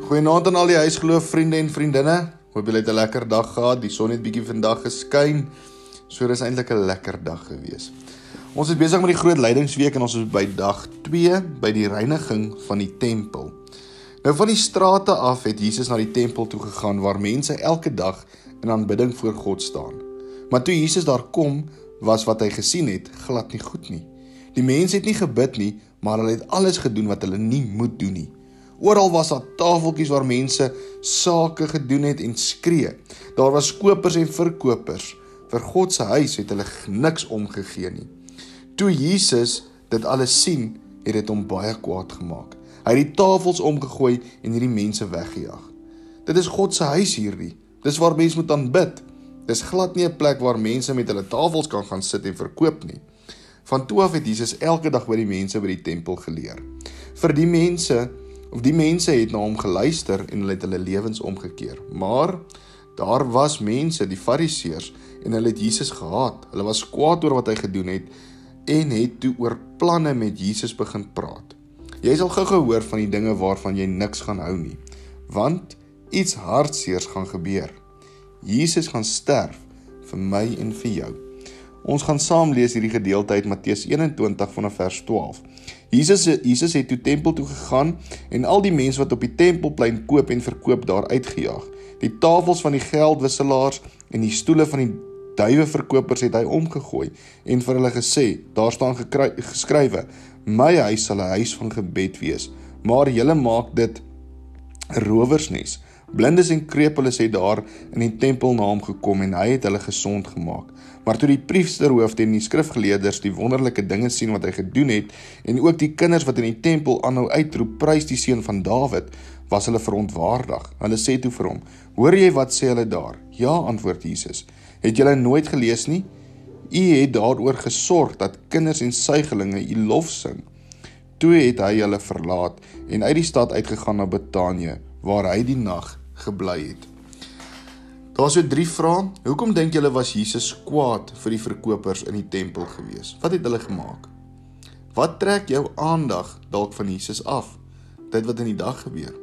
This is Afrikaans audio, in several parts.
Goeienaand aan al die huisgeloof vriende en vriendinne. Hoop julle het 'n lekker dag gehad. Die son het bietjie vandag geskyn. So dis eintlik 'n lekker dag gewees. Ons is besig met die groot lydingsweek en ons is by dag 2 by die reiniging van die tempel. Nou van die strate af het Jesus na die tempel toe gegaan waar mense elke dag in aanbidding voor God staan. Maar toe Jesus daar kom, was wat hy gesien het glad nie goed nie. Die mense het nie gebid nie, maar hulle het alles gedoen wat hulle nie moet doen nie. Oral was daar tafeltjies waar mense sake gedoen het en skree. Daar was kopers en verkopers. Vir God se huis het hulle niks omgegee nie. Toe Jesus dit alles sien, het dit hom baie kwaad gemaak. Hy het die tafels omgegooi en hierdie mense weggejaag. Dit is God se huis hierdie. Dis waar mense moet aanbid. Dis glad nie 'n plek waar mense met hulle tafels kan gaan sit en verkoop nie. Van toe af het Jesus elke dag by die mense by die tempel geleer. Vir die mense of die mense het na hom geluister en hulle het hulle lewens omgekeer. Maar daar was mense, die Fariseërs, en hulle het Jesus gehaat. Hulle was kwaad oor wat hy gedoen het en het toe oor planne met Jesus begin praat. Jy sal gou gehoor van die dinge waarvan jy niks gaan hou nie, want iets hartseers gaan gebeur. Jesus gaan sterf vir my en vir jou. Ons gaan saam lees hierdie gedeelte uit Matteus 21 vanaf vers 12. Jesus Jesus het toe tempel toe gegaan en al die mense wat op die tempelplein koop en verkoop daar uitgejaag. Die tafels van die geldwisselaars en die stoele van die duiwe verkopers het hy omgegooi en vir hulle gesê: "Daar staan geskrywe: My huis sal 'n huis van gebed wees, maar julle maak dit 'n rowersnes." Blindes en krepeles het daar in die tempel na hom gekom en hy het hulle gesond gemaak. Maar toe die priesterhoofde en die skrifgeleerders die wonderlike dinge sien wat hy gedoen het en ook die kinders wat in die tempel aanhou uitroep prys die seun van Dawid, was hulle verontwaardig. Hulle sê toe vir hom: "Hoor jy wat sê hulle daar?" "Ja," antwoord Jesus. "Het julle nooit gelees nie? U het daaroor gesorg dat kinders en suiglinge u lof sing." Toe het hy hulle verlaat en uit die stad uitgegaan na Betanië, waar hy die nag gebly het. Daar's so drie vrae. Hoekom dink julle was Jesus kwaad vir die verkopers in die tempel gewees? Wat het hulle gemaak? Wat trek jou aandag dalk van Jesus af? Dit wat in die dag gebeur.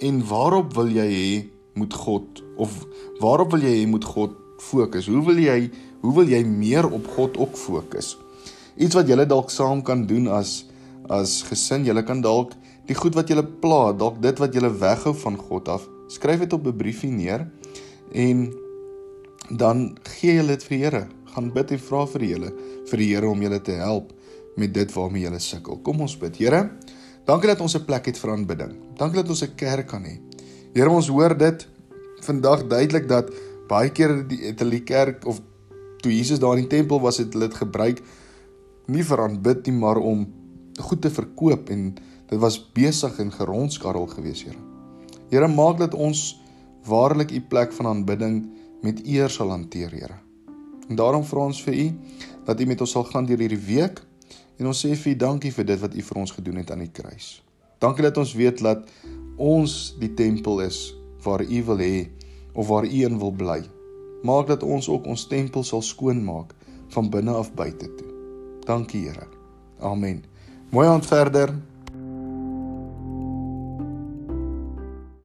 En waarop wil jy hê moet God of waarop wil jy hê moet God fokus? Hoe wil jy hoe wil jy meer op God ook fokus? Iets wat julle dalk saam kan doen as as gesin, julle kan dalk die goed wat julle pla, dalk dit wat julle weghou van God af, skryf dit op 'n briefie neer en dan gee jy dit vir die Here. Gaan bid en vra vir die Here vir die Here om julle te help met dit waarmee julle sukkel. Kom ons bid. Here, dankie dat ons 'n plek het vir aanbidding. Dankie dat ons 'n kerk kan hê. Here, ons hoor dit vandag duidelik dat baie keer het hulle die kerk of toe Jesus daar in die tempel was, het hulle dit gebruik nie vir aanbid nie, maar om goed te verkoop en dit was besig en gerondskarrel gewees, Here. Here maak dat ons waarlik u plek van aanbidding met eer sal hanteer, Here. En daarom vra ons vir u dat u met ons sal gaan deur hierdie week en ons sê vir u dankie vir dit wat u vir ons gedoen het aan die kruis. Dankie dat ons weet dat ons die tempel is waar u wil hê of waar u in wil bly. Maak dat ons ook ons tempel sal skoonmaak van binne af buite toe. Dankie, Here. Amen. Mooi aand verder.